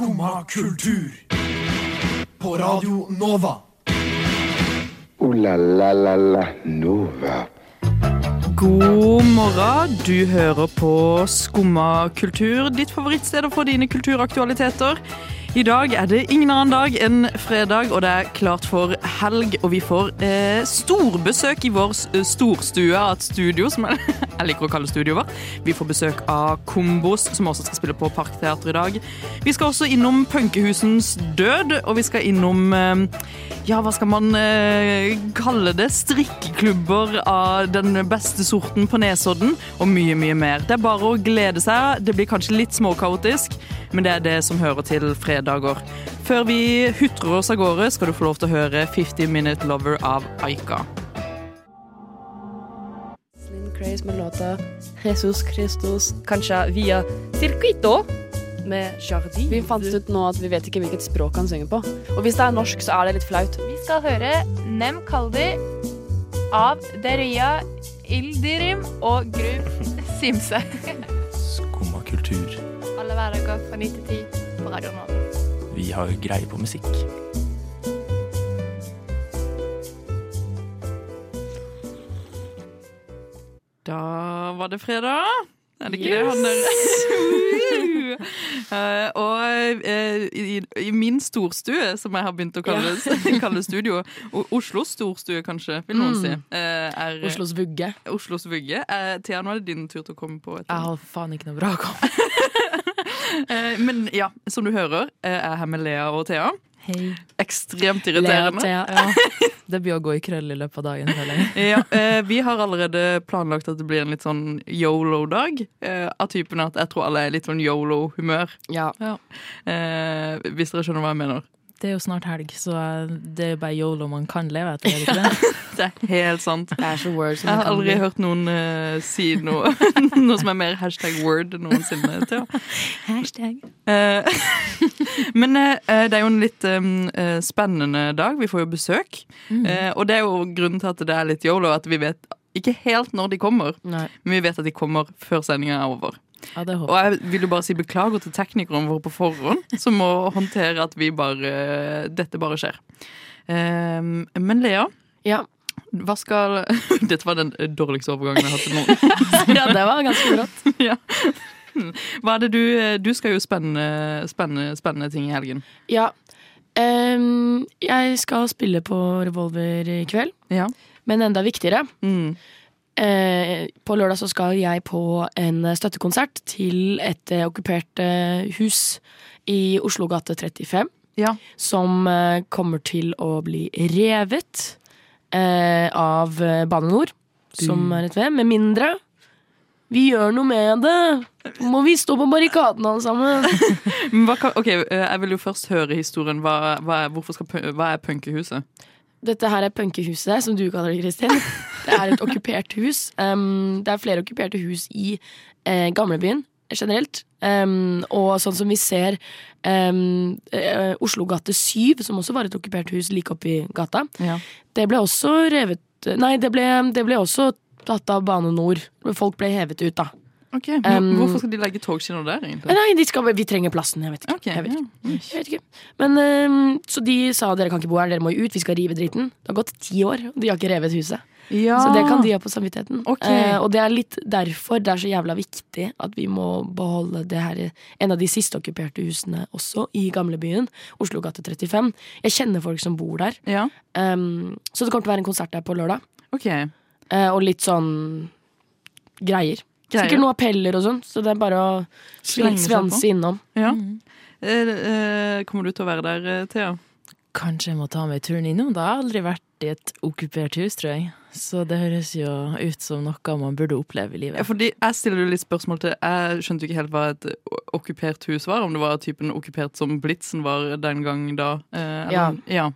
Skumma kultur. På Radio Nova. O-la-la-la-la Nova. God morgen, du hører på Skumma kultur, ditt favorittsted for dine kulturaktualiteter. I dag er det ingen annen dag enn fredag, og det er klart for helg. Og vi får eh, storbesøk i vår storstue av et studio, som jeg, jeg liker å kalle studioet vårt. Vi får besøk av Kombos, som også skal spille på Parkteatret i dag. Vi skal også innom Punkehusens død, og vi skal innom eh, ja, hva skal man eh, kalle det? Strikkeklubber av den beste sorten på Nesodden, og mye, mye mer. Det er bare å glede seg. Det blir kanskje litt småkaotisk, men det er det som hører til fredager. Før vi hutrer oss av gårde, skal du få lov til å høre 50 Minute Lover av Aika. Slim Craze med låta Jesus Christus, kanskje via Circuito med Jardi. Vi fant ut nå at vi vet ikke hvilket språk han synger på. Og hvis det er norsk, så er det litt flaut. Vi skal høre Nem Kaldi av Deria Ildirim og Grub Simse. Skumma kultur. Alle hverdager fra 9 til 10 på Radio Nova. Vi har greie på musikk. Da var det fredag. Er det ikke det han der Eh, Og uh, i, i min storstue, som jeg har begynt å kalle, kalle studio, O- Oslos storstue kanskje, vil noen Mm. si, uh, er Oslos vugge. Oslos vugge. Eh, Thea, nå er det din tur til å komme på et Jeg har faen ikke noe bra å komme Men ja, som du hører, jeg er jeg her med Lea og Thea. Hei. Ekstremt Lea irriterende. Thea. Ja. Det blir å gå i krøll i løpet av dagen. Ja, eh, vi har allerede planlagt at det blir en litt sånn yolo-dag. Eh, av typen at jeg tror alle er litt sånn yolo-humør. Ja. Eh, hvis dere skjønner hva jeg mener. Det er jo snart helg, så det er jo bare yolo man kan leve etter. Er det ikke det? Det er helt sant. Er Jeg har aldri hørt noen uh, si noe, noe som er mer hashtag word noensinne. Til. Hashtag. Uh, Men uh, det er jo en litt eh, spennende dag. Vi får jo besøk. Eh, og det er jo grunnen til at det er litt yolo, at vi vet ikke helt når de kommer. Nei. Men vi vet at de kommer før sendinga er over. Ja, det Og jeg. vil jo bare si beklager til teknikerne våre på forhånd, som må håndtere at vi bare dette bare skjer. Um, men Lea, Ja. hva skal Dette var den dårligste overgangen jeg har hatt til noen. ja, det var ganske brått. ja. Hva er det du Du skal jo spennende, spennende, spennende ting i helgen. Ja. Um, jeg skal spille på Revolver i kveld, Ja. men enda viktigere. Mm. Eh, på lørdag så skal jeg på en støttekonsert til et eh, okkupert eh, hus i Oslo gate 35. Ja. Som kommer til å bli revet eh, av Bane NOR, som er et ved. Med mindre vi gjør noe med det. Må vi stå på barrikadene alle sammen? Kan, ok, Jeg vil jo først høre historien. Hva, hva, er, skal, hva er punkehuset? Dette her er punkehuset, som du kaller det, Kristin. Det er et okkupert hus. Um, det er flere okkuperte hus i eh, gamlebyen generelt. Um, og sånn som vi ser um, uh, Oslo gate 7, som også var et okkupert hus like oppi gata, Ja. det ble også revet Nei, det ble, det ble også tatt av Bane NOR. Folk ble hevet ut, da. Ok, Um, Hvorfor skal de legge togskinner der, egentlig? Nei, de skal, vi trenger plassen. Jeg vet ikke. Okay, jeg vet ja. Jeg vet ikke. Men, um, så de sa dere kan ikke bo her, dere må ut, vi skal rive dritten. Det har gått ti år, og de har ikke revet huset. Ja. Så det kan de ha på samvittigheten. Okay. Eh, og det er litt derfor det er så jævla viktig at vi må beholde det her en av de siste okkuperte husene også i gamlebyen. Oslo gate 35. Jeg kjenner folk som bor der. Ja, Um, så det kommer til å være en konsert der på lørdag. ok. Eh, og litt sånn greier. Greier. Sikkert noen appeller og sånn, så det er bare å svanse innom. Ja. Eh, eh, kommer du til å være der, Thea? Kanskje jeg må ta meg turen innom. Det har aldri vært i et okkupert hus, tror jeg. Så det høres jo ut som noe man burde oppleve i Ja, livet. fordi Jeg stiller jo litt spørsmål til Jeg skjønte jo ikke helt hva et okkupert hus var. Om det var typen okkupert som Blitzen var den gang da. Eh, ja. ja.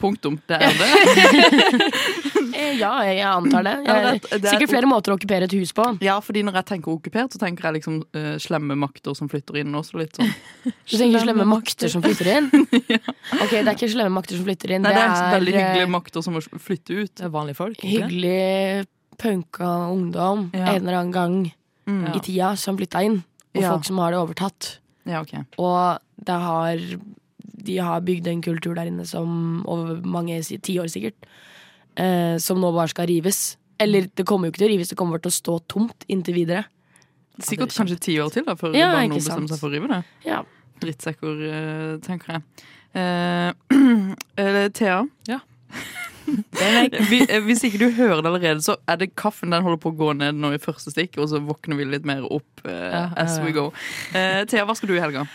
Punktum. Det er det. Eh, ja, jeg antar det. Ja, Jeg, det er- det er- sikkert flere måter å okkupere et hus på. Ja, fordi når jeg tenker okkupert, så tenker jeg liksom uh, slemme makter som flytter inn. Også litt sånn. Du tenker slemme makter som flytter inn? ja. Ok, det er ikke slemme makter som flytter inn. Nei, det er veldig eh, hyggelige makter som må flytte ut. Det er vanlige folk. ikke hyggelig punka ungdom Ja. en eller annen gang Mm. i tida som flytta inn. Og Ja. folk som har det overtatt. Ja, ok. Og det har De har bygd en kultur der inne som over mange tiår sikkert, eh, som nå bare skal rives. Eller det kommer jo ikke til å rives, det kommer bare til å stå tomt inntil videre. Sikkert kanskje ti år til da, før Ja, bare noen bestemmer seg for å rive det. Ja. Drittsekker, eh, tenker jeg. Eh, eh, Thea, vi, eh, hvis ikke du hører det allerede, så er det kaffen den holder på å gå ned nå i første stikk, og så våkner vi litt mer opp eh, Ja, as ja, we go. Eh, Thea, hva skal du i helga?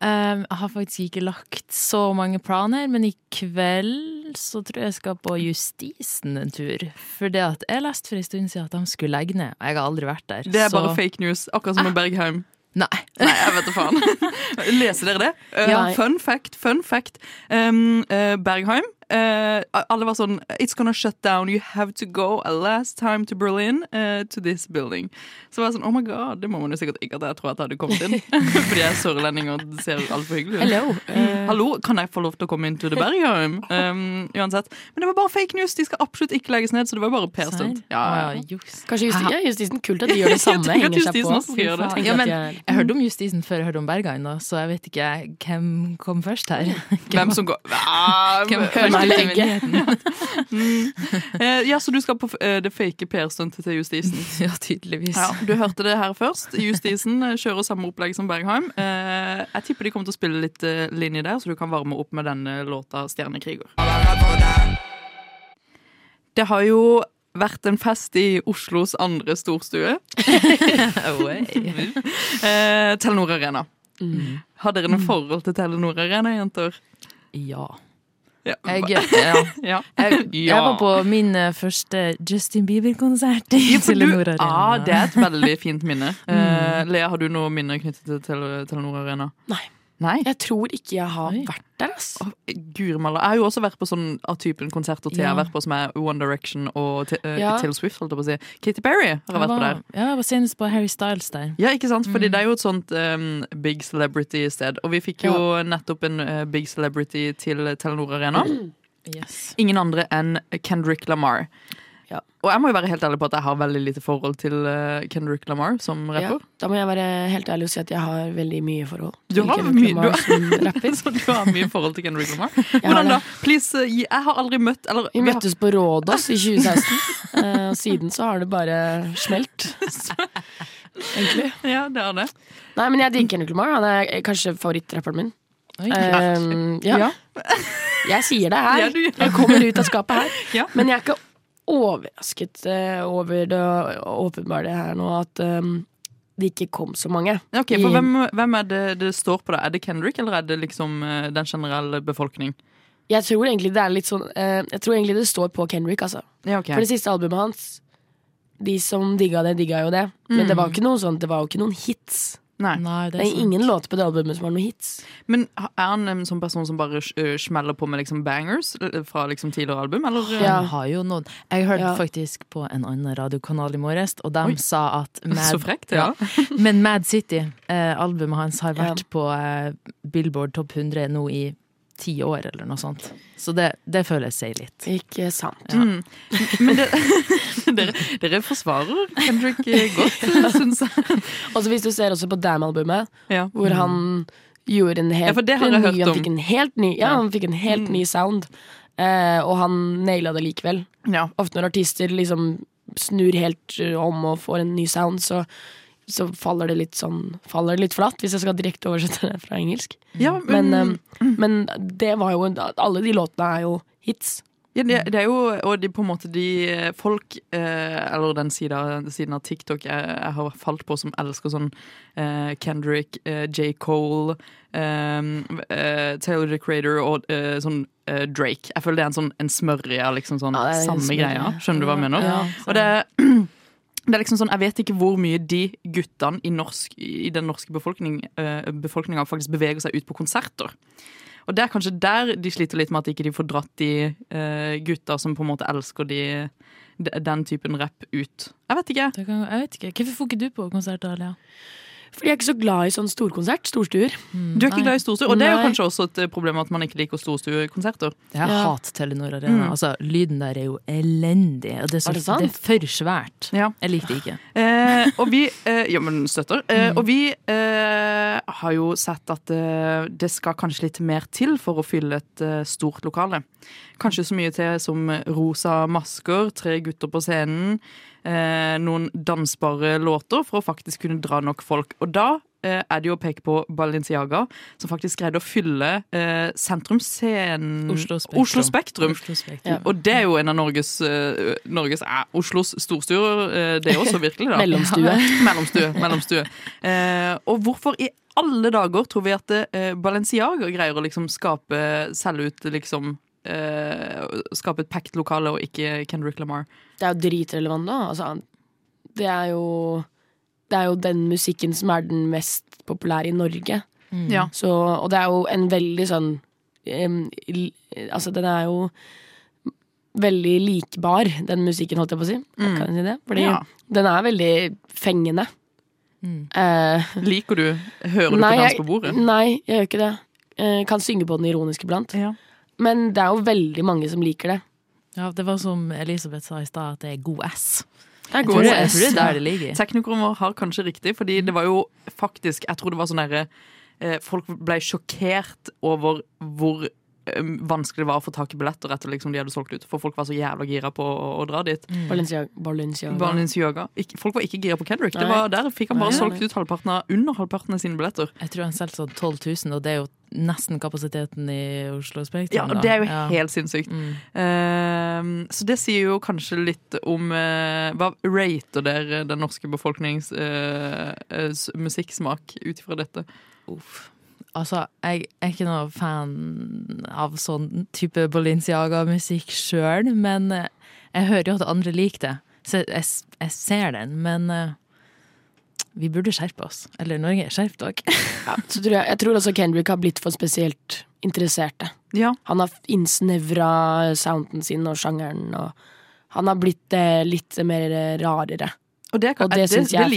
Um, jeg har faktisk ikke lagt så mange planer, men i kveld så tror jeg jeg skal på Justisen en tur. For det at jeg leste for en stund siden at de skulle legge ned, og jeg har aldri vært der. Det er så... bare fake news, akkurat som med Bergheim. Nei. Nei, jeg vet da faen. Leser dere det? Uh, Ja. fun fact, fun fact. Um, uh, Bergheim. Eh, alle var sånn It's gonna shut down. You have to go a last time to Berlin uh, to this building. Så var jeg sånn Oh my god, det må man jo sikkert ikke at jeg tror at jeg hadde kommet inn. Fordi jeg er sørlending og det ser altfor hyggelig ut. Hello. Uh... Hallo, kan jeg få lov til å komme inn til the Bergheim? Um, uansett. Men det var bare fake news. De skal absolutt ikke legges ned, så det var bare Per-stunt. Ja, ja. Just. kanskje justi ja, Justisen. Kult at de gjør det samme. at henger seg på. også gjør det. Ja, men jeg- jeg hørte om Justisen før jeg hørte om Bergheim, så jeg vet ikke hvem kom først her. Hvem som går ah, Hvem men- først egget. myndigheten? Eh, ja, så du skal på eh, det fake Per-stuntet til Justisen? Ja, tydeligvis. Ja, du hørte det her først. Justisen eh, kjører samme opplegg som Bergheim. Jeg tipper de kommer til å spille litt linje der, så du kan varme opp med denne låta 'Stjernekriger'. Det har jo vært en fest i Oslos andre storstue. Eh, Telenor Arena. Har dere noe forhold til Telenor Arena, jenter? Ja. Ja. Jeg, ja. ja. Jeg, jeg var på min eh, første Justin Bieber-konsert i Ja, Telenor Arena. Ah, det er et veldig fint minne. Uh, Lea, har du noe minne knyttet til Telenor Arena? Nei. Nei? Jeg tror ikke jeg har Oi. vært der, ass. Oh, Guri. Jeg har jo også vært på sånn av typen konserter Thea Ja. har vært på, som er One Direction og uh, Ja. Taylor Swift, holdt jeg på å si. Katy Perry har jeg vært på der. Ja, jeg var senest på Harry Styles der. Ja, ikke sant? Fordi det er jo et sånt um, big celebrity-sted. Og vi fikk jo nettopp en uh, big celebrity til Telenor Arena. Yes. Ingen andre enn Kendrick Lamar. Ja. Og jeg må jo være helt ærlig på at jeg har veldig lite forhold til uh, Kendrick Lamar som Ja, rapper. da må jeg være helt ærlig og si at jeg har veldig mye forhold Du til har Kendrick mye- Lamar du- som rapper. Så du har mye forhold til Kendrick Lamar? Hvordan da? Please, uh, jeg har aldri møtt eller, Vi møttes på Rådås i 2016, eh, og siden så har det bare smelt. Egentlig. Ja, det er det. Nei, men jeg digger Kendrick Lamar. Han er kanskje favorittrapperen min. Um, ja. Jeg sier det her. Ja. Jeg kommer ut av skapet her. Ja. Men jeg er ikke overrasket eh, over det åpenbare her nå at um, det ikke kom så mange. Ok, for I- hvem, hvem er det det står på da? Er det Kendrick, eller er det liksom eh, den generelle befolkning? Jeg tror egentlig det er litt sånn uh, Jeg tror egentlig det står på Kendrick, altså. Ja, okay. For det siste albumet hans De som digga det, digga jo det. Men det var jo ikke noe sånn, det var jo ikke noen hits. Nei. Nei, det Det er sant. ingen låter på det albumet som har noen hits. Men er han en sånn person som bare uh, smeller på med liksom bangers eh, fra liksom tidligere album, eller? eh, Ja. Han har jo noen Jeg hørte Ja. faktisk på en annen radiokanal i morges, og de Oi. sa at Mad, Så frekt, ja. Men Mad City, eh, albumet hans, har Ja. vært på eh, Billboard Topp 100 nå i ti år, eller noe sånt. Så det, det føler jeg sier litt. Ikke sant. Mm. Men det, dere, dere forsvarer Kendrick eh, godt, syns jeg. Og hvis du ser også på Damn-albumet, Ja. hvor han gjorde en helt Ja, ny, Han fikk en helt ny, ja, Ja. han fikk en helt Mm. ny sound. Eh, og han naila det likevel. Ja. Ofte når artister liksom snur helt eh, om og får en ny sound, så, så faller det litt sånn Faller det litt flatt, hvis jeg skal direkte oversette det fra engelsk. ja, Men, men, um, men det var jo Alle de låtene er jo hits. ja, det, det er jo Og de på en måte de folk, eh, eller den sida, siden av TikTok jeg, jeg har falt på, som elsker sånn eh, Kendrick, eh, J. Cole, eh, eh, Taylor the Creator og eh, sånn eh, Drake. Jeg føler det er en sånn en smørje liksom sånn Ja, samme greia. Skjønner du hva jeg mener? Ja, Og det, det er liksom sånn, Jeg vet ikke hvor mye de guttene i, norsk, i den norske befolkning, eh, befolkninga faktisk beveger seg ut på konserter. Og det er kanskje der de sliter litt med at ikke de får dratt de uh, gutta som på en måte elsker de, de, den typen rapp ut. Jeg vet ikke. Kan, jeg vet ikke. Hvorfor får ikke du på konserter, Alia? Fordi jeg er ikke så glad i sånn storkonsert. Storstuer. Du er ikke glad i storstuer, og det er jo kanskje også et eh, problem at man ikke liker storstuekonserter. Jeg Ja. hater Telenor Arena. Mm. Altså, lyden der er jo elendig. Og det, er så, Er det sant? det er for svært. Ja. Jeg liker det ikke. Eh, og vi eh, Ja, men støtter. Eh, og vi eh, har jo sett at eh, det skal kanskje litt mer til for å fylle et eh, stort lokale. Kanskje så mye til som rosa masker, tre gutter på scenen, eh, noen dansbare låter for å faktisk kunne dra nok folk. Og da eh, er det jo å peke på Balenciaga, som faktisk greide å fylle eh, sentrumsscenen Oslo Spektrum. Oslo Spektrum. Oslo Spektrum. Ja. Og det er jo en av Norges, eh, Norges eh, Oslos storstuer, eh, det er også virkelig, da. Mellomstue. mellomstue. mellomstue. Eh, og hvorfor i alle dager tror vi at eh, Balenciaga greier å liksom skape, selge ut liksom eh, Skape et packed lokale og ikke Kendrick Lamar? Det er jo dritrelevant, da. Altså, det er jo Det er jo den musikken som er den mest populære i Norge. Mm. Ja. Så, og det er jo en veldig sånn um, Altså, den er jo veldig likbar, den musikken, holdt jeg på å si. Mm. Kan jeg si det? Fordi Ja. den er veldig fengende. Mm. Uh, Liker du Hører du Nei, på dans på bordet? nei, jeg gjør ikke det. Uh, kan synge på den ironisk iblant. Ja. Men det er jo veldig mange som liker det. Ja, det var som Elisabeth sa i stad, at det er god S. Det går Jeg tror det, jeg tror det er der det ligger. Teknikeren vår har kanskje riktig, fordi det var jo faktisk Jeg tror det var sånn derre eh, Folk ble sjokkert over hvor eh, vanskelig det var å få tak i billetter etter liksom de hadde solgt ut. For folk var så jævla gira på å, å dra dit. Balenciaga. Balenciaga. Balenciaga. Ikke, folk var ikke gira på Kendrick. Det var Der fikk han bare Nei, nei. solgt ut halvparten av, under halvparten av sine billetter. Jeg tror han solgte sånn 12 000, og det er jo nesten kapasiteten i Oslo Spektrum. Ja, og. Det er jo Ja. helt sinnssykt. Mm. Uh, så det sier jo kanskje litt om uh, Hva rater dere den norske befolknings uh, musikksmak ut ifra dette? Uff. Altså, jeg er ikke noe fan av sånn type Balenciaga-musikk sjøl, men jeg hører jo at andre liker det. Så jeg, jeg ser den, men vi burde skjerpe oss. Eller Norge, skjerp dere. Ja, tror jeg, jeg tror også Kendrick har blitt for spesielt interesserte. Ja. Han har innsnevra sounden sin og sjangeren, og han har blitt eh, litt mer eh, rarere. Og det, kan, Og det det, syns jeg er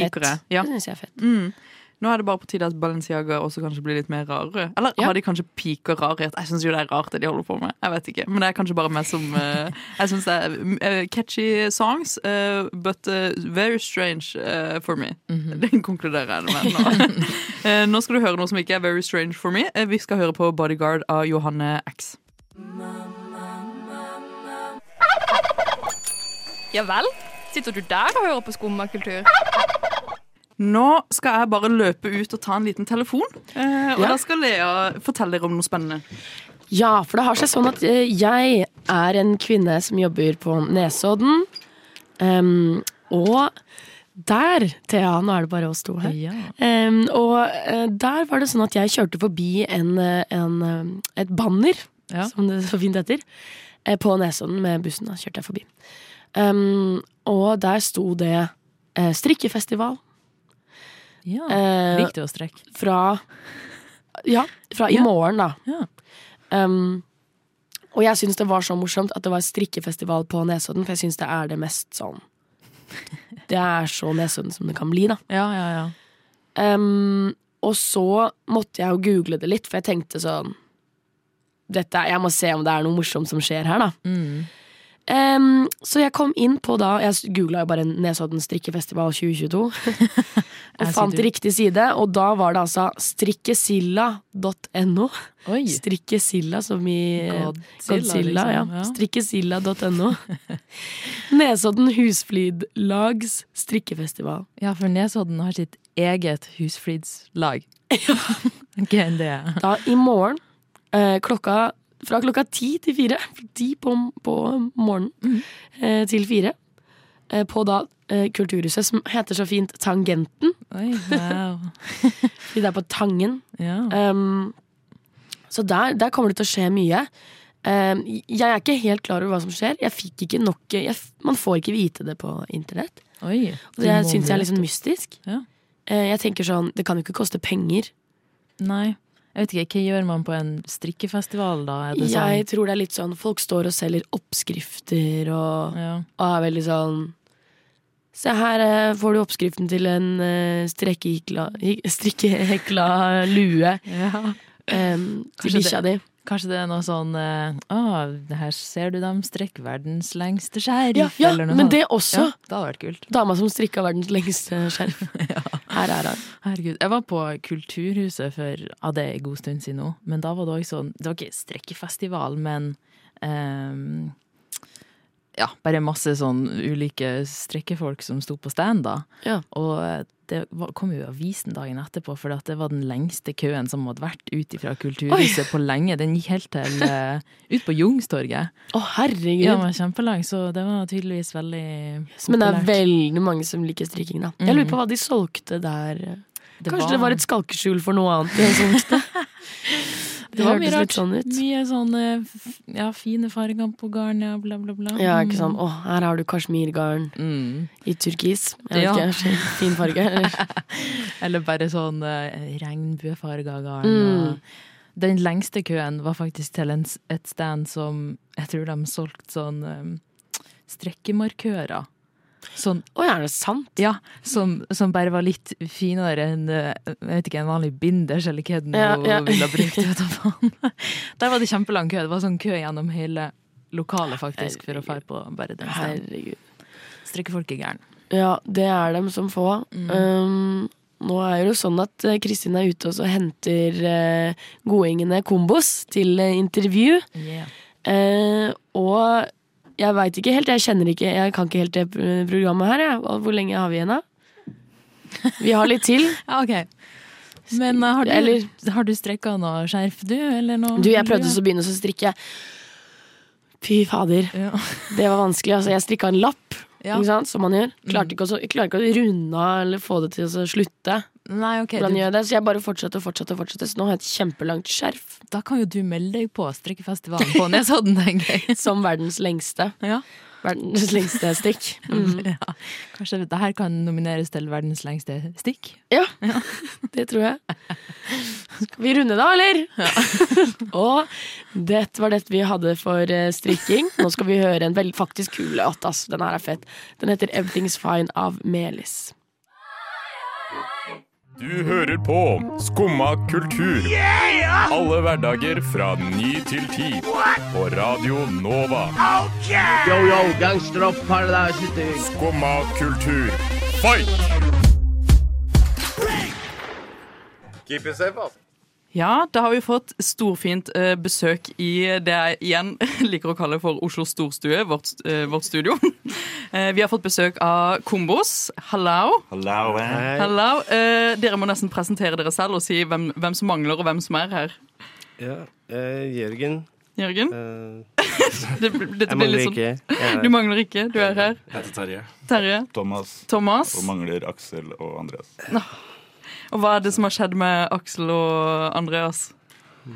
jeg er fett. Mm. Nå er det bare på tide at Balenciaga også kanskje blir litt mer rare. Eller Ja. har de kanskje pika rarhet? Jeg syns jo det er rart det de holder på med. Jeg vet ikke, Men det er kanskje bare meg som uh, Jeg syns det er eh, catchy songs, uh, but very strange for me. Den konkluderer jeg med nå. Eh, nå skal du høre noe som ikke er very strange for me. Vi skal høre på Bodyguard av Johanne X. Ja vel? Sitter du der og hører på skummakultur? Nå skal jeg bare løpe ut og ta en liten telefon. Eh, og Ja. da skal Lea fortelle dere om noe spennende. Ja, for det har seg sånn at eh, jeg er en kvinne som jobber på Nesodden. Um, og der, Thea, nå er det bare oss to her. Ja. Um, og eh, der var det sånn at jeg kjørte forbi en, en, et banner, Ja. som det så fint heter, på Nesodden med bussen. Da kjørte jeg forbi. Um, og der sto det strikkefestival ja. Viktig å strekke? fra Ja, fra i morgen, da. Ja. Um, og jeg syns det var så morsomt at det var strikkefestival på Nesodden, for jeg syns det er det mest sånn Det er så Nesodden som det kan bli, da. Ja, ja, ja. Um, og så måtte jeg jo google det litt, for jeg tenkte sånn dette, Jeg må se om det er noe morsomt som skjer her, da. Mm. Um, så jeg kom inn på da Jeg googla jo bare Nesodden strikkefestival 2022. og fant riktig side, og da var det altså strikkesilla.no. Strikkesilla som i Godzilla, liksom. ja. Ja. Strikkesilla.no. Nesodden Husflidlags strikkefestival. Ja, for Nesodden har sitt eget husflidslag. ja. enn det. Da i morgen, uh, klokka, fra klokka ti til fire, ti på, på morgenen Mm. eh, til fire, eh, på da eh, Kulturhuset, som heter så fint Tangenten, Oi, wow. det er på Tangen. Ja. Um, så der, der kommer det til å skje mye. Um, jeg er ikke helt klar over hva som skjer. Jeg fikk ikke nok jeg, Man får ikke vite det på internett. Oi. Og det syns jeg er litt sånn mystisk. Ja. Uh, jeg tenker sånn, Det kan jo ikke koste penger. Nei. Jeg vet ikke, Hva gjør man på en strikkefestival, da? Det sånn? Jeg tror det er litt sånn Folk står og selger oppskrifter og, Ja. og er veldig sånn Se her eh, får du oppskriften til en eh, strikkehekla lue Ja. Um, til bikkja di. Kanskje det er noe sånn eh, Å, her ser du dem strekke verdens lengste skjerf, Ja, ja men sånt. det også. Ja, det hadde vært kult. Dama som strikka verdens lengste skjerf. Her er han. Herregud. Jeg var på Kulturhuset for ja, det er en god stund siden nå, men da var det også sånn Det var ikke strekkefestival, men ehm, ja, bare masse sånn ulike strekkefolk som sto på stand da. Ja. Og eh, det var, kom jo i avisen dagen etterpå, for at det var den lengste køen som hadde vært ut fra Kulturhuset på lenge. Den gikk helt til eh, ut på Jungstorget. Å, herregud. Ja, den var kjempelang, så det var tydeligvis veldig Men det er veldig mange som liker strikking, da. Jeg lurer på hva de solgte der. Kanskje det var et skalkeskjul for noe annet de solgte? Det, var hørtes litt sånn ut. Mye sånne ja, fine farger på garn, ja, bla, bla, bla. Ja, ikke sånn Å, her har du kasjmirgarn Mm. i turkis. Jeg vet Ja. ikke, fin farge. Eller? Eller bare sånn uh, regnbuefarga garn. Mm. Den lengste køen var faktisk til en, et stand som jeg tror de solgte sånn um, strekkemarkører. Sånn, Å, er det sant? ja, som, som bare var litt finere enn eh, jeg vet ikke, en vanlig binders, eller hva den Ja, ja. ville brukt. Der var det kjempelang kø. Det var sånn kø gjennom hele lokalet, faktisk, for å dra på bare den stedet. Strikkefolk er gæren. Ja, det er dem som få. Um, nå er det jo sånn at eh, Kristin er ute og så henter uh, godingene Kombos til uh, intervju. Eh, og jeg veit ikke helt, jeg kjenner ikke Jeg kan ikke helt det programmet her, jeg. Hvor lenge har vi igjen, da? Vi har litt til. Ja, ok. Men uh, har du, Eller- har du strekka noe skjerf, du? Eller noe? Du, jeg prøvde så å begynne å strikke. Fy fader, Ja. det var vanskelig. Altså, jeg strikka en lapp, Ja. som man gjør. Klarte ikke, å, jeg klarer ikke å runde av eller få det til å slutte. Nei, ok. Hvordan Du, gjør jeg det? Så jeg bare fortsetter og fortsetter. fortsetter Så nå har jeg et kjempelangt skjerf da kan jo du melde deg på strikkefestivalen på Nesodden, tenker jeg. som verdens lengste. Ja. Verdens lengste stikk. Mm. ja. Kanskje dette her kan nomineres til verdens lengste stikk? Ja, det tror jeg. Skal vi runde da, eller? og det var dette vi hadde for eh, strikking. Nå skal vi høre en veldig faktisk kul låt. Den her er fett. Den heter 'Everything's Fine' av Melis. Du hører på Skumma kultur. Alle hverdager fra ny til ti. På Radio Nova. Yo, yo, gangsterrock, paradise, Skumma kultur, fight! Keep it safe, ass. Ja, da har vi fått storfint eh, besøk i det jeg igjen liker å kalle for Oslo storstue, vårt, eh, vårt studio. Eh, vi har fått besøk av Kombos. Hallo. Hallo, Hallo. Eh, dere må nesten presentere dere selv og si hvem, hvem som mangler, og hvem som er her. Ja, eh, Jørgen. Jørgen? Eh, Det, dette blir litt sånn ikke. Du mangler ikke, du er her. Jeg heter Terje. Terje. Thomas. Thomas. Og mangler Aksel og Andreas. Og hva er det som har skjedd med Aksel og Andreas?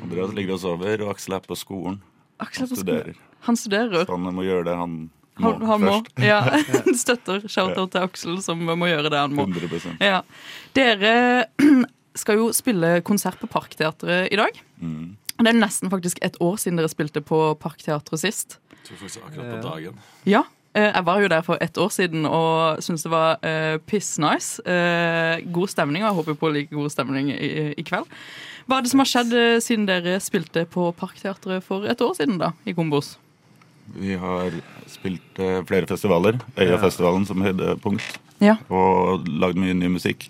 Andreas ligger og sover, og Aksel er på skolen. Aksel er på Studerer. Han studerer. Så han må gjøre det han må Han, han må. først. Ja, Støtter. Shout-out til Aksel, som må gjøre det han må. 100% Ja. Dere skal jo spille konsert på Parkteatret i dag. mm. Det er nesten faktisk et år siden dere spilte på Parkteatret sist. Jeg tror faktisk akkurat på dagen. Ja, jeg var jo der for ett år siden og syntes det var uh, piss nice. Uh, god stemning, og jeg håper på like god stemning i, i kveld. Hva er det som har skjedd uh, siden dere spilte på Parkteatret for et år siden, da, i Kombos? Vi har spilt eh, flere festivaler. Øyafestivalen som høydepunkt. Ja. Og lagd mye ny musikk.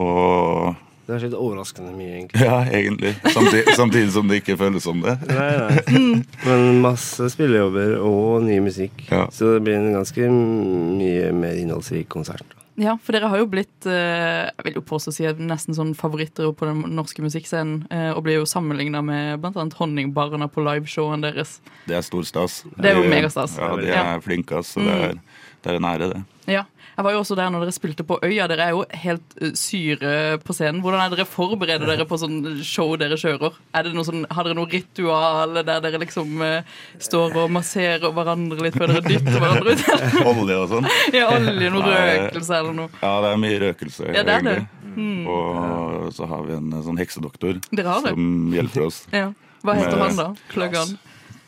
Og Det har skjedd overraskende mye, egentlig. Ja, egentlig. Samtidig, samtidig som det ikke føles som det. Nei, nei. Men masse spillejobber og ny musikk. Ja. Så det blir en ganske mye mer innholdsrik konsert. Ja, for dere har jo blitt eh, jeg vil jo påstå si nesten sånn favoritter på den norske musikkscenen. eh, og blir jo sammenligna med bl.a. Honningbarna på liveshowen deres. Det er stor stas. Det er jo De- megastas. Ja, de er flinke, ass. Så det er, det er en ære, det. Ja, Jeg var jo også der når dere spilte på Øya. Dere er jo helt eh, syre på scenen. Hvordan er dere forbereder dere på sånn show dere kjører? Er det noe sånn, har dere noe ritual der dere liksom eh, står og masserer hverandre litt før dere dytter hverandre ut? Olje og sånn. Ja, olje, noe røkelse eller noe. Ja, det er mye røkelse, Ja, det er det. Mm. Og så har vi en eh, sånn heksedoktor Dere har det? som hjelper oss. Ja. Hva heter Med- han da? Plugg.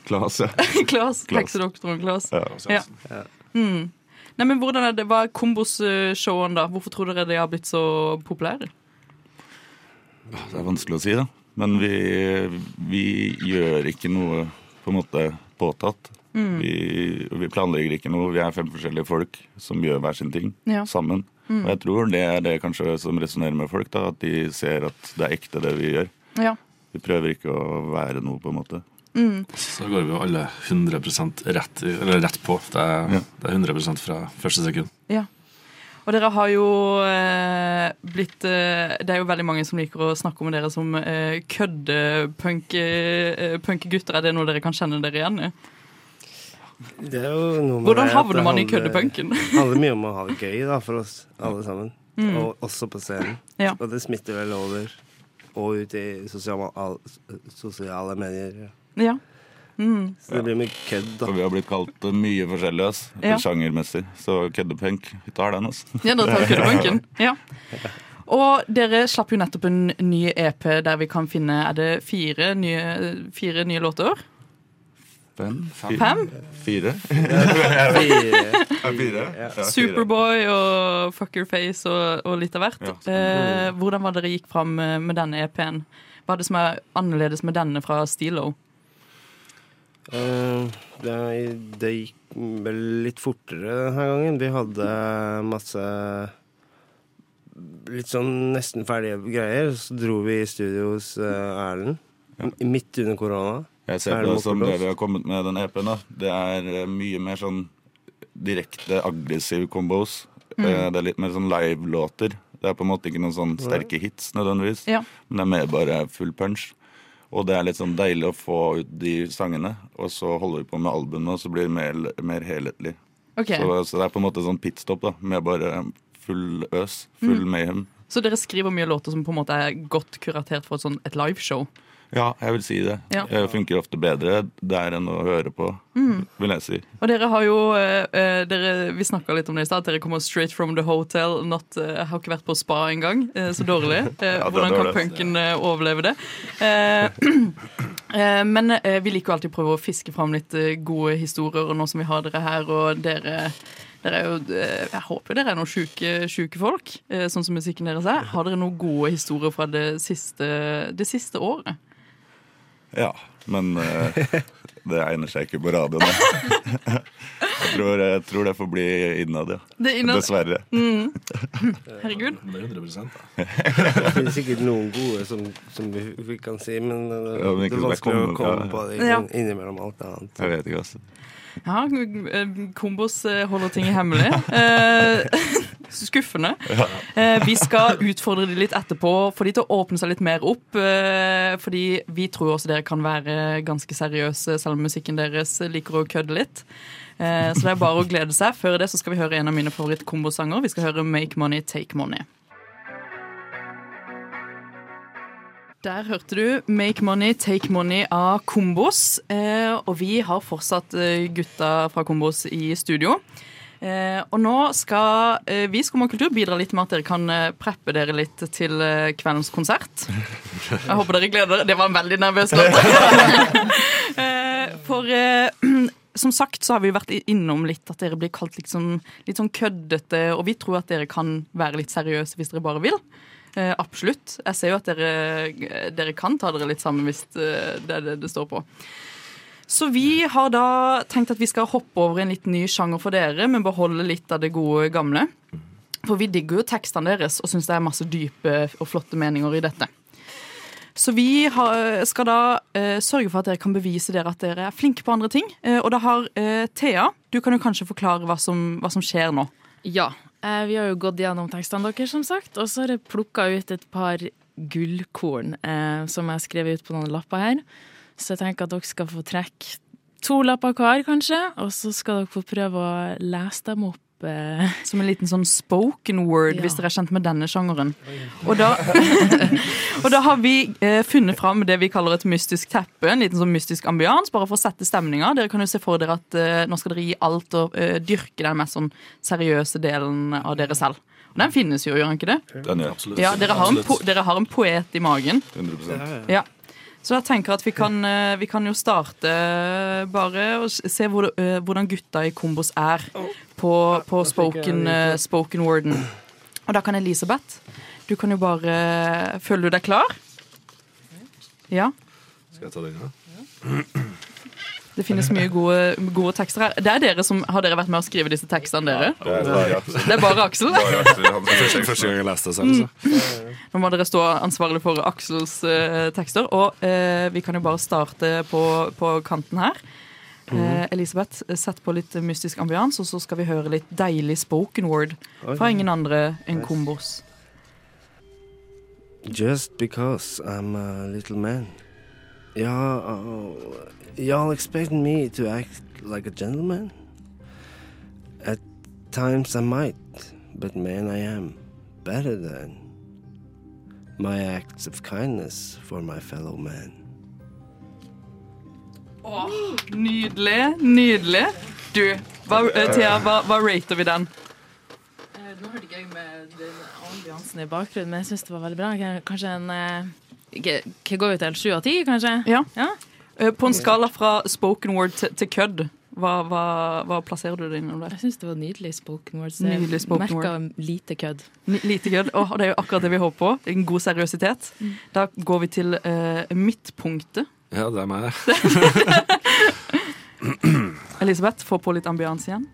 Klas, ja. Klas. Klas. Heksedoktoren Klas. ja. Ja. Mm. Nei, men hvordan er det, Hva er Kombos-showene, da? Hvorfor tror dere de har blitt så populære? Det er vanskelig å si, da. Men vi, vi gjør ikke noe på en måte påtatt. Mm. Vi, vi planlegger ikke noe. Vi er fem forskjellige folk som gjør hver sin ting Ja. sammen. Mm. Og jeg tror det er det kanskje som resonnerer med folk, da, at de ser at det er ekte, det vi gjør. Ja. Vi prøver ikke å være noe, på en måte. Mm. Så går vi jo alle 100 rett, eller rett på. Det er, det er 100% fra første sekund. Ja. Og dere har jo eh, blitt eh, Det er jo veldig mange som liker å snakke om dere som eh, køddepunk-gutter. er det noe dere kan kjenne dere igjen i? Det er jo noe med Hvordan havner man i køddepunken? Det handler mye om å ha det gøy da, for oss alle sammen. Mm. Og også på scenen. Ja. Og det smitter vel over og ut i sosiale, al- sosiale medier. Ja. Mm. Så det blir mye kødd, da. Og vi har blitt kalt eh, mye forskjellig, ass. Ja. Sjangermessig. Så køddepunk, vi tar den, altså. Ja, da tar vi køddepunken. Ja. Og dere slapp jo nettopp en ny EP der vi kan finne Er det fire nye, fire nye låter? Fem? Fem? Fire? Fire. Ja, fire. Ja. Superboy og Fuck Your Face og, og litt av hvert. Ja, eh, hvordan var det dere gikk fram med, med denne EP-en? Hva er det som er annerledes med denne fra Stilo? Eh, det, det gikk vel litt fortere denne gangen. Vi hadde masse litt sånn nesten ferdige greier. Så dro vi i studio hos eh, Erlend ja. midt under korona. Jeg ser på Erlend det som det dere har kommet med den EP-en. da. Det er eh, mye mer sånn direkte aggressive combos. Mm. Det er litt mer sånn live-låter. Det er på en måte ikke noen sånn sterke hits nødvendigvis, Ja. men det er mer bare full punch. Og det er litt sånn deilig å få ut de sangene, og så holder vi på med albumet, og så blir det mer, mer helhetlig. Okay. Så, så det er på en måte sånn pitstop, da, med bare full øs, full Mm. mayhem. Så dere skriver mye låter som på en måte er godt kuratert for et, sånn, et liveshow? Ja, jeg vil si det. Ja. Det funker ofte bedre der enn å høre på, Mm. vil jeg si. Og dere har jo eh, eh, dere, Vi snakka litt om det i stad, dere kommer straight from the hotel. Not, eh, har ikke vært på spa engang. eh, så dårlig. Eh, Ja, hvordan kan punken eh, overleve det? Eh, eh, men eh, vi liker jo alltid å prøve å fiske fram litt eh, gode historier, og nå som vi har dere her, og dere er jo, eh, jeg håper dere er noen sjuke, folk, eh, sånn som musikken deres er. Har dere noen gode historier fra det siste, det siste året? Ja, men uh, det egner seg ikke på radio nå. jeg, tror, jeg tror det får bli innad, ja. Det innad. Dessverre. Mm. Herregud. Det er 100 Det finnes sikkert noen gode som, som vi, vi kan si, men eh, Ja, men det er det vanskelig å komme ja. på det Ja. innimellom alt annet. Jeg vet ikke, altså. Ja, eh, Kombos holder ting hemmelig. Skuffende. Ja. Eh, vi skal utfordre de litt etterpå, få de til å åpne seg litt mer opp. Eh, fordi vi tror også dere kan være ganske seriøse, selv om musikken deres liker å kødde litt. Eh, så det er bare å glede seg. Før det så skal vi høre en av mine favoritt-kombosanger. Vi skal høre Make Money, Take Money. Der hørte du Make Money, Take Money av Kombos. Eh, og vi har fortsatt gutta fra Kombos i studio. Eh, og nå skal eh, vi Skum og kultur bidra litt med at dere kan eh, preppe dere litt til kveldens konsert. Jeg håper dere gleder dere. Det var en veldig nervøs låt. for som sagt så har vi vært innom litt at dere blir kalt liksom, litt sånn køddete, og vi tror at dere kan være litt seriøse hvis dere bare vil. Eh, absolutt. Jeg ser jo at dere, dere kan ta dere litt sammen hvis det er det det står på. Så vi har da tenkt at vi skal hoppe over en litt ny sjanger for dere, men beholde litt av det gode gamle. For vi digger jo tekstene deres og syns det er masse dype og flotte meninger i dette. Så vi har, skal da eh, sørge for at dere kan bevise dere at dere er flinke på andre ting. Eh, og da har eh, Thea, du kan jo kanskje forklare hva som, hva som skjer nå. Ja. Eh, vi har jo gått gjennom tekstene deres, som sagt, og så har jeg plukka ut et par gullkorn eh, som jeg har skrevet ut på noen lapper her. Så jeg tenker at dere skal få trekke to lapper hver, kanskje, og så skal dere få prøve å lese dem opp. Eh. Som en liten sånn spoken word, Ja. hvis dere er kjent med denne sjangeren. Og da, og da har vi eh, funnet fram det vi kaller et mystisk teppe, en liten sånn mystisk ambians, bare for å sette stemninga. Dere kan jo se for dere at eh, nå skal dere gi alt og eh, dyrke den mest sånn seriøse delen av dere selv. Og den finnes jo, gjør den ikke det? Den er absolutt. Ja, dere har, en po dere har en poet i magen. 100% Ja. Så jeg tenker at vi kan, eh, vi kan jo starte bare og se hvor, eh, hvordan gutta i Kombos er på, på spoken, eh, spoken worden. Og da kan Elisabeth, du kan jo bare Føler du deg klar? Ja. Skal jeg ta den, ja? Det finnes mye gode, gode tekster her. Det er dere som, Har dere vært med å skrive disse tekstene, dere? Det er bare Aksel. Det er bare Aksel? Bare Aksel, han- Første, første gang jeg leste det selv. Så. Nå må dere stå ansvarlig for Aksels uh, tekster. Og uh, vi kan jo bare starte på, på kanten her. Uh, Elisabeth, sett på litt mystisk ambians, og så skal vi høre litt deilig spoken word fra ingen andre enn Kombos. Just because I'm a little man. Yeah, uh, y'all expect me to act like a gentleman? At times I might, but man, I am better than my acts of kindness for my fellow man. Nydelig, nydelig. Du, hva, uh, Thea, hva, hva rater vi den? Eh, Nå hørte jeg med den ambiansen i bakgrunnen, men jeg syns det var veldig bra. Kanskje en eh, Hva går vi til? Sju av ti, kanskje? Ja. ja. På en skala fra spoken word til, til kødd, hva, hva, hva plasserer du det innom der? Jeg syns det var nydelig spoken word. Så Nydelig spoken merka word. lite kødd. Lite kødd. og og det er jo akkurat det vi håper på. En god seriøsitet. Da går vi til uh, midtpunktet. Ja, det er meg. Elisabeth, få på litt ambians igjen.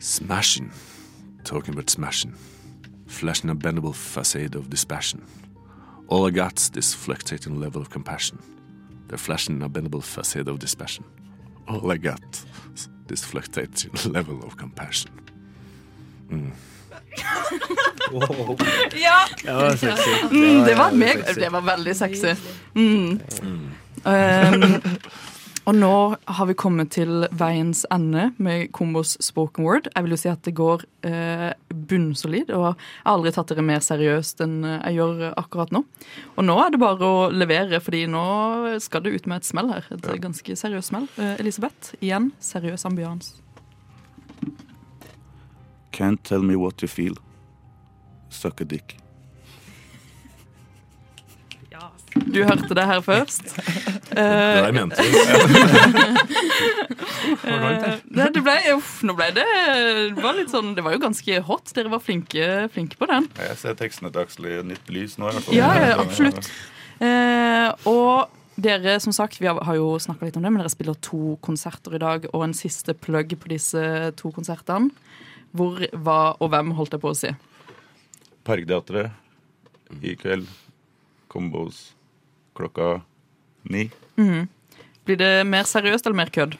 Smashing. Talking about smashing. Flashing a bendable facade of dispassion. All I got's this fluctuating level of compassion. the flashing a bendable facade of dispassion. All I got this fluctuating level of compassion. Mm. Ja! Det var sexy. Mm, det, Det var meg, det var veldig sexy. Mm. Um, og nå har vi kommet til veiens ende med Kombos spoken word. Jeg vil jo si at det går eh, bunnsolid, og jeg har aldri tatt dere mer seriøst enn jeg gjør akkurat nå. Og nå er det bare å levere, fordi nå skal det ut med et smell her. Et ganske seriøst smell. Eh, Elisabeth, igjen seriøs ambians. Can't tell me what you feel. Suck a dick. Du hørte det her først. Det var jeg mente. Eh, det, det ble, uff, nå ble det Det var litt sånn Det var jo ganske hot. Dere var flinke, flinke på den. Jeg ser tekstene til Aksel i nytt lys nå. i hvert fall. Ja, ja absolutt. Eh, og dere, som sagt, vi har, har jo snakka litt om det, men dere spiller to konserter i dag, og en siste plugg på disse to konsertene. Hvor, hva og hvem, holdt jeg på å si. Parkteatret i kveld. Kombos klokka ni. Mm. Blir det mer seriøst eller mer kødd?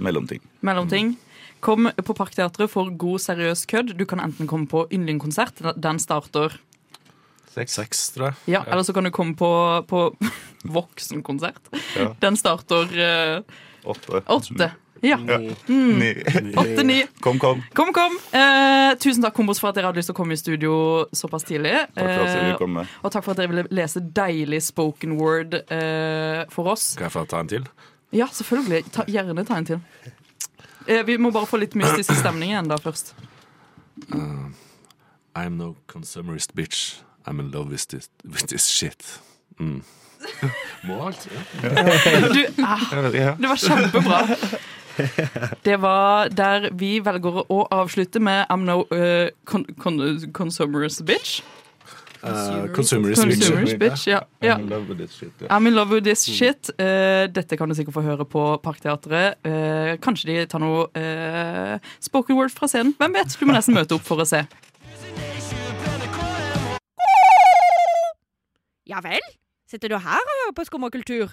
Mellomting. Mellomting. Kom på Parkteatret for god, seriøs kødd. Du kan enten komme på Yndlingkonsert. Den starter Seks, tror jeg. Ja, eller så kan du komme på, på voksenkonsert. Ja. Den starter eh, Åtte. åtte. Ja. Ja. Mm. Ni. Åtte, ni. Kom, kom. Kom, kom! Eh, tusen takk Kombos, for at dere hadde lyst til å komme i studio såpass tidlig. Takk for at dere ville Eh, og takk for at dere ville lese deilig spoken word eh, for oss. Skal jeg få ta en til? Ja, selvfølgelig. Ta, gjerne ta en til. Eh, vi må bare få litt mystisk stemning igjen da først. Uh, I'm no consumerist bitch. I'm in love with this, with this shit. Mm. Må alt, ja. Du, ah, det var kjempebra. Det var der vi velger å avslutte med I'm no uh, con con consumerist bitch. Uh, consumerist bitch. Consumerist bitch, ja. ja. I'm in love with this shit, ja. I'm in love with this shit. Uh, dette kan du sikkert få høre på Parkteatret. Uh, kanskje de tar noe uh, spoken word fra scenen. Hvem vet? Du må nesten møte opp for å se. Ja vel? Sitter du her og hører på Skum og kultur?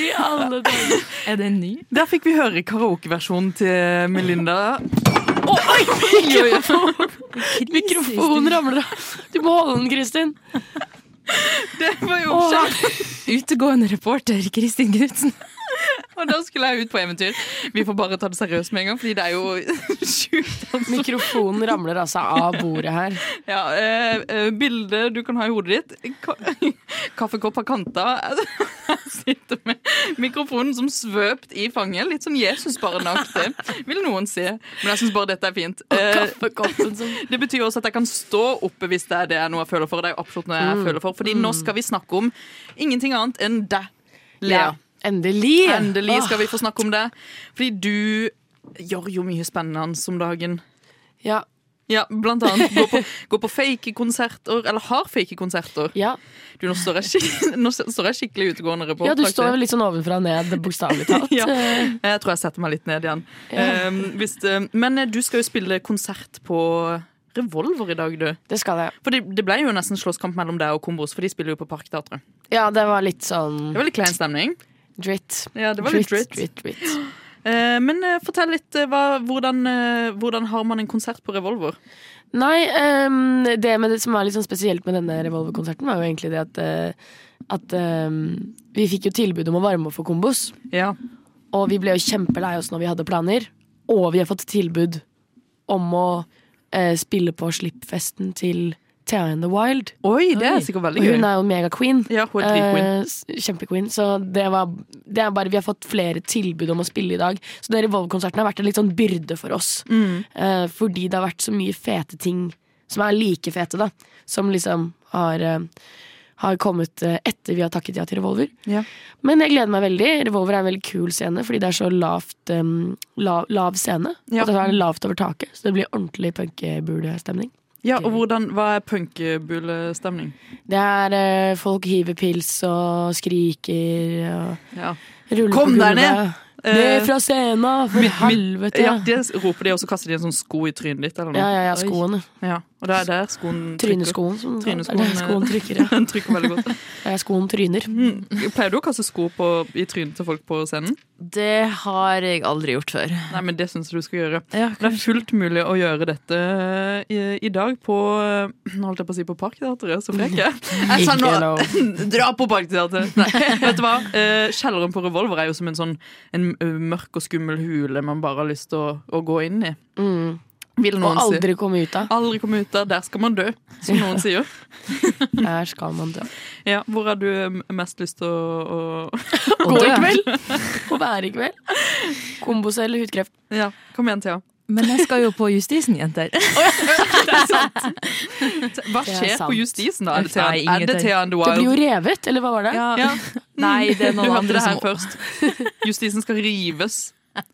I alle dager. Er det en ny? Der fikk vi høre karaokeversjonen til Melinda. Å, oi! Mikrofon! Mikrofonen ramler av. Du må holde den, Kristin. Det var jo kjempe... Utegående reporter Kristin Knutsen. Og da skulle jeg ut på eventyr. Vi får bare ta det seriøst med en gang, fordi det er jo sjukt. Altså. Mikrofonen ramler altså av bordet her. Ja, eh, eh, Bildet du kan ha i hodet ditt. Kaffekopp av kanta. Jeg sitter med mikrofonen som svøpt i fanget. Litt sånn Jesusbarnaktig, vil noen si. Men jeg syns bare dette er fint. Eh, det betyr også at jeg kan stå oppe hvis det er det jeg noe jeg føler for. Det er jo absolutt noe jeg Mm. føler for Fordi nå skal vi snakke om ingenting annet enn deg, Lea. Ja, endelig! Endelig skal vi få snakke om det. Fordi du gjør jo mye spennende om dagen. Ja. Ja, blant annet gå på, gå på fake konserter, eller har fake konserter. Ja. Du, nå står jeg, nå står jeg skikkelig utegående reporter. ja, du står litt sånn ovenfra og ned, bokstavelig talt. Ja. Jeg tror jeg setter meg litt ned igjen. Um, hvis, men eh, du skal jo spille konsert på Revolver i dag, du. Det skal jeg. For det, det ble jo nesten slåsskamp mellom deg og Kombos, for de spiller jo på Parkteatret. Ja, det var litt sånn Det var litt klein stemning. Dritt. Ja, det var litt dritt. dritt, dritt. Eh, men eh, fortell litt, eh, hva, hvordan, eh, hvordan har man en konsert på Revolver? Nei, um, det, med det som var litt sånn spesielt med denne Revolver-konserten, var jo egentlig det at, eh, at um, vi fikk jo tilbud om å varme opp for Kombos. Ja. Og vi ble jo kjempelei oss når vi hadde planer. Og vi har fått tilbud om å eh, spille på slippfesten til Thea in the Wild. Oi, det er sikkert veldig gøy. hun er jo mega-queen. Ja, hun er. Eh, Kjempequeen. Så det var det er bare Vi har fått flere tilbud om å spille i dag. Så den Revolver-konserten har vært en litt sånn byrde for oss. Mm. Eh, fordi det har vært så mye fete ting som er like fete, da. Som liksom har, eh, har kommet eh, etter vi har takket ja til Revolver. Ja. Men jeg gleder meg veldig. Revolver er en veldig kul scene fordi det er så lavt um, lav, lav scene. Ja. Og det er lavt over taket, så det blir ordentlig punkebulestemning. Ja, og hvordan, Hva er punkebulestemning? Det er eh, folk hiver pils og skriker og Ja. ruller Kom på deg gulvet. ned! Ned Eh, fra scenen, for helvete! Ja, det roper de, og så kaster de en sånn sko i trynet ditt. Eller noe. Ja, ja, ja, skoene. Ja, og det er der skoen trykker. Tryneskoen. Som, Tryneskoen, er der skoen trykker, ja. Den trykker veldig godt. Det er skoen tryner. Mm. Pleier du å kaste sko på, i trynet til folk på scenen? Det har jeg aldri gjort før. Nei, men det syns jeg du skal gjøre. Ja, Det er fullt mulig å gjøre dette eh, i, i dag på eh, Nå holdt jeg på å si på Parkteatret, så frek jeg. Jeg sa Ikke nå. Dra på Parkteatret! Nei, vet du hva? Eh, Kjelleren på Revolver er jo som en sånn en mørk og skummel hule man bare har lyst til å, å gå inn i. Mm. Vil Og aldri si. komme ut av. Aldri komme ut av. Der skal man dø, som noen sier. Der skal man dø. Ja, hvor har du mest lyst til å, å Gå i kveld! Å være i kveld. Kombos eller hudkreft. Ja, kom igjen, Thea. Men jeg skal jo på Justisen, jenter. Hva Det er skjer sant. på Justisen, da? Er det Thea, Nei, er det. Thea and the Wild? Det blir jo revet, eller hva var det? Ja. Ja. Nei, det er Du noen hørte andre det her som først. Justisen skal rives,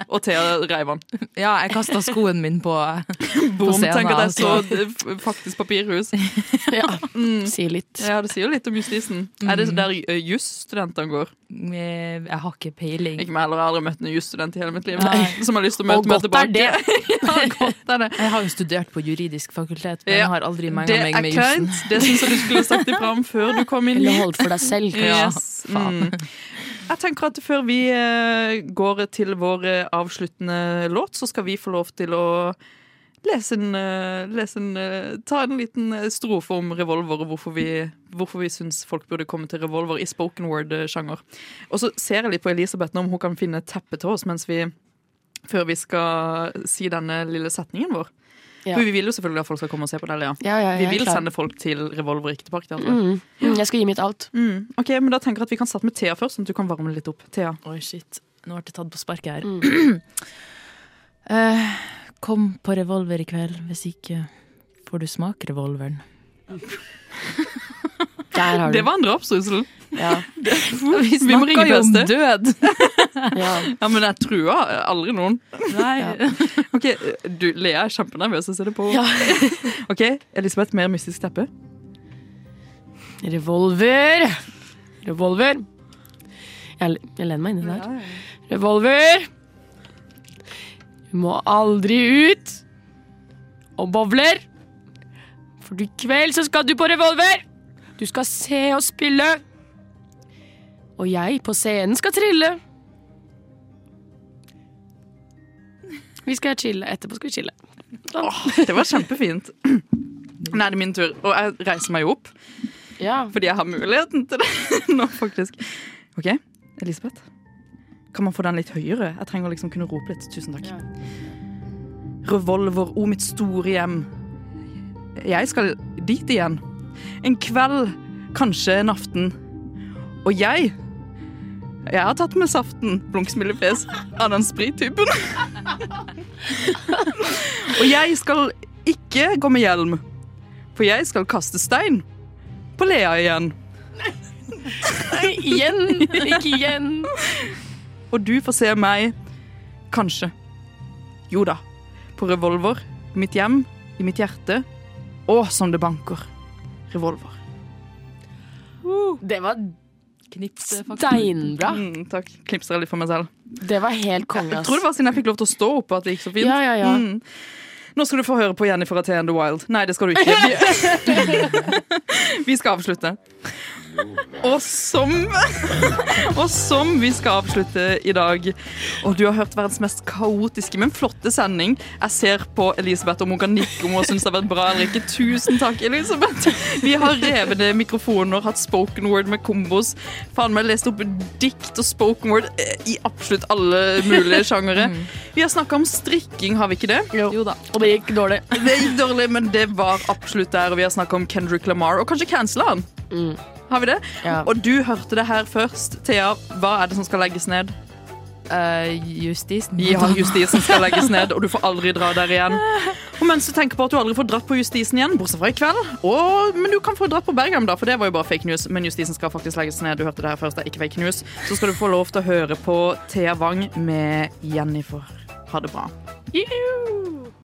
og Thea reiv den. Ja, jeg kasta skoen min på, på Boom, scenen. tenk at jeg så altså. faktisk papirhus. Ja, Mm. sier litt. Ja, det sier jo litt om justisen. Er det der uh, jusstudentene går? Jeg jeg har ikke peiling. Ikke meg heller, jeg har aldri møtt en jusstudent i hele mitt liv. Nei. Som har lyst til å møte meg tilbake. ja, godt er det. Jeg har jo studert på juridisk fakultet, men jeg har aldri Det menga meg med jussen. Det syns jeg du skulle sagt ifra om før du kom inn Eller holdt for deg selv. Ja, Yes. Mm. Jeg tenker at Før vi eh, går til vår eh, avsluttende låt, så skal vi få lov til å lese en, eh, lese en Ta en liten strofe om revolver og hvorfor vi, hvorfor vi syns folk burde komme til revolver i spoken word-sjanger. Og så ser jeg litt på Elisabeth nå om hun kan finne teppet teppe til oss mens vi, før vi skal si denne lille setningen vår. Ja. For vi vil jo selvfølgelig at folk skal komme og se på det. Ja, Vi vil klar. sende folk til Revolver, Parkteatret. Mm. Mm, Jeg skal gi mitt alt. Mm. Ok, men Da tenker jeg at vi kan starte med Thea først, sånn at du kan varme litt opp. Thea. Oi, shit. Nå ble jeg tatt på sparket her. Mm. Uh, kom på revolver i kveld, hvis ikke får du smake revolveren. Der har du Det var en drapstrussel. Ja. Vi snakka jo om død! ja. Ja, men jeg trua aldri noen. Nei. Ja. Ok, du, Lea er kjempenervøs. Jeg ser det på Ja. Ok, Elisabeth, mer mystisk teppe. Revolver! Revolver. Jeg, jeg lener meg inni der. Revolver! Du må aldri ut og bowler. For i kveld så skal du på revolver. Du skal se og spille. Og jeg på scenen skal trille. Vi skal chille. Etterpå skal vi chille. Sånn. Åh, det var kjempefint. Nå er det min tur, og jeg reiser meg opp. Ja. Fordi jeg har muligheten til det nå, faktisk. OK, Elisabeth. Kan man få den litt høyere? Jeg trenger liksom kunne rope litt. Tusen takk. Revolver, o mitt store hjem. Jeg skal dit igjen. En kveld, kanskje en aften. Og jeg Jeg har tatt med saften, blunksmilefjes, av den sprittypen. Og jeg skal ikke gå med hjelm, for jeg skal kaste stein på Lea igjen. igjen, ikke igjen. Og du får se meg, kanskje. Jo da, på revolver, mitt hjem, i mitt hjerte, og som det banker. Revolver. Det var Knips, steinbra. Mm, takk. Knipser jeg litt for meg selv. Det var helt konge, Jeg tror det var siden jeg fikk lov til å stå opp at det gikk så fint. Ja, ja, ja. Mm. Nå skal du få høre på Jennifer Athé and The Wild. Nei, det skal du ikke. Vi, vi skal avslutte. Og som Og som vi skal avslutte i dag Og du har hørt verdens mest kaotiske, men flotte sending. Jeg ser på Elisabeth om hun kan nikke om hun syns det har vært bra eller ikke. Tusen takk, Elisabeth. Vi har revne mikrofoner, hatt spoken word med kombos. Faen meg lest opp dikt og spoken word eh, i absolutt alle mulige sjangere. Vi har snakka om strikking, har vi ikke det? Jo. da. Og det gikk dårlig. Det gikk dårlig, men det var absolutt der. Og vi har snakka om Kendrick Lamar, og kanskje cancela han. Har vi det? Og du hørte det her først. Thea, hva er det som skal legges ned? justisen. Ja, justisen skal legges ned, og du får aldri dra der igjen. Og mens du tenker på at du aldri får dratt på justisen igjen, bortsett fra i kveld og, Men du kan få dratt på Bergam, da, for det var jo bare fake news. Men justisen skal faktisk legges ned. Du hørte det her først, det er ikke fake news. Så skal du få lov til å høre på Thea Wang med Jennifer. Ha det bra. Juhu!